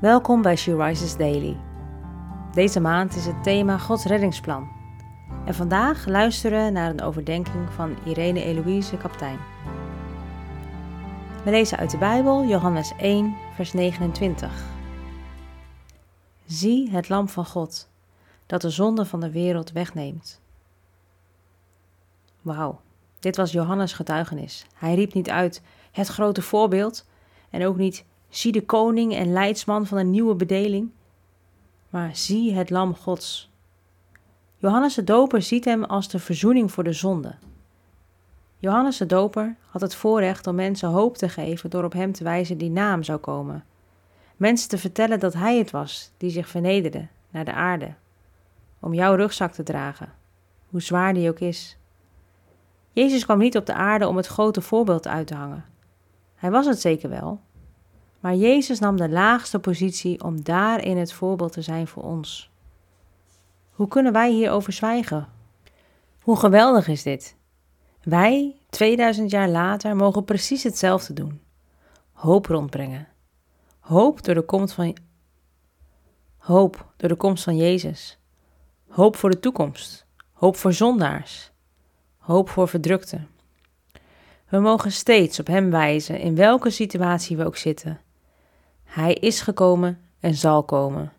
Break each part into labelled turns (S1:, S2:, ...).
S1: Welkom bij She Rises Daily. Deze maand is het thema Gods reddingsplan. En vandaag luisteren we naar een overdenking van Irene Eloïse Kaptein. We lezen uit de Bijbel Johannes 1, vers 29. Zie het lam van God, dat de zonde van de wereld wegneemt. Wauw, dit was Johannes' getuigenis. Hij riep niet uit het grote voorbeeld en ook niet zie de koning en leidsman van een nieuwe bedeling, maar zie het lam Gods. Johannes de Doper ziet hem als de verzoening voor de zonde. Johannes de Doper had het voorrecht om mensen hoop te geven door op hem te wijzen die naam zou komen. Mensen te vertellen dat hij het was die zich vernederde naar de aarde, om jouw rugzak te dragen, hoe zwaar die ook is. Jezus kwam niet op de aarde om het grote voorbeeld uit te hangen. Hij was het zeker wel, maar Jezus nam de laagste positie om daarin het voorbeeld te zijn voor ons. Hoe kunnen wij hierover zwijgen? Hoe geweldig is dit? Wij, 2000 jaar later, mogen precies hetzelfde doen. Hoop rondbrengen. Hoop door de komst van, hoop door de komst van Jezus. Hoop voor de toekomst. Hoop voor zondaars. Hoop voor verdrukten. We mogen steeds op Hem wijzen in welke situatie we ook zitten. Hij is gekomen en zal komen.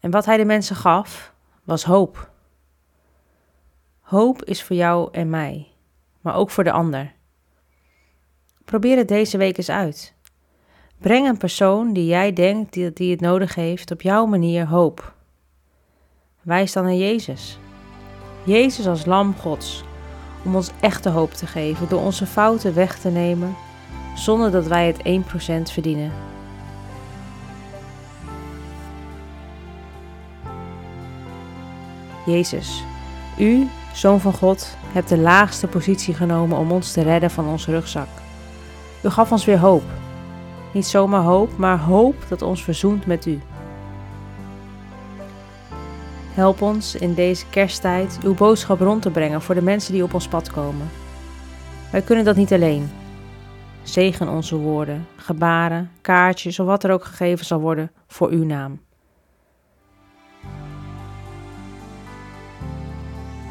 S1: En wat Hij de mensen gaf, was hoop. Hoop is voor jou en mij, maar ook voor de ander. Probeer het deze week eens uit. Breng een persoon die jij denkt die, het nodig heeft op jouw manier hoop. Wijs dan naar Jezus. Jezus als lam Gods, om ons echte hoop te geven door onze fouten weg te nemen, zonder dat wij het 1% verdienen. Jezus, u, Zoon van God, hebt de laagste positie genomen om ons te redden van onze rugzak. U gaf ons weer hoop. Niet zomaar hoop, maar hoop dat ons verzoent met u. Help ons in deze kersttijd uw boodschap rond te brengen voor de mensen die op ons pad komen. Wij kunnen dat niet alleen. Zegen onze woorden, gebaren, kaartjes of wat er ook gegeven zal worden voor uw naam.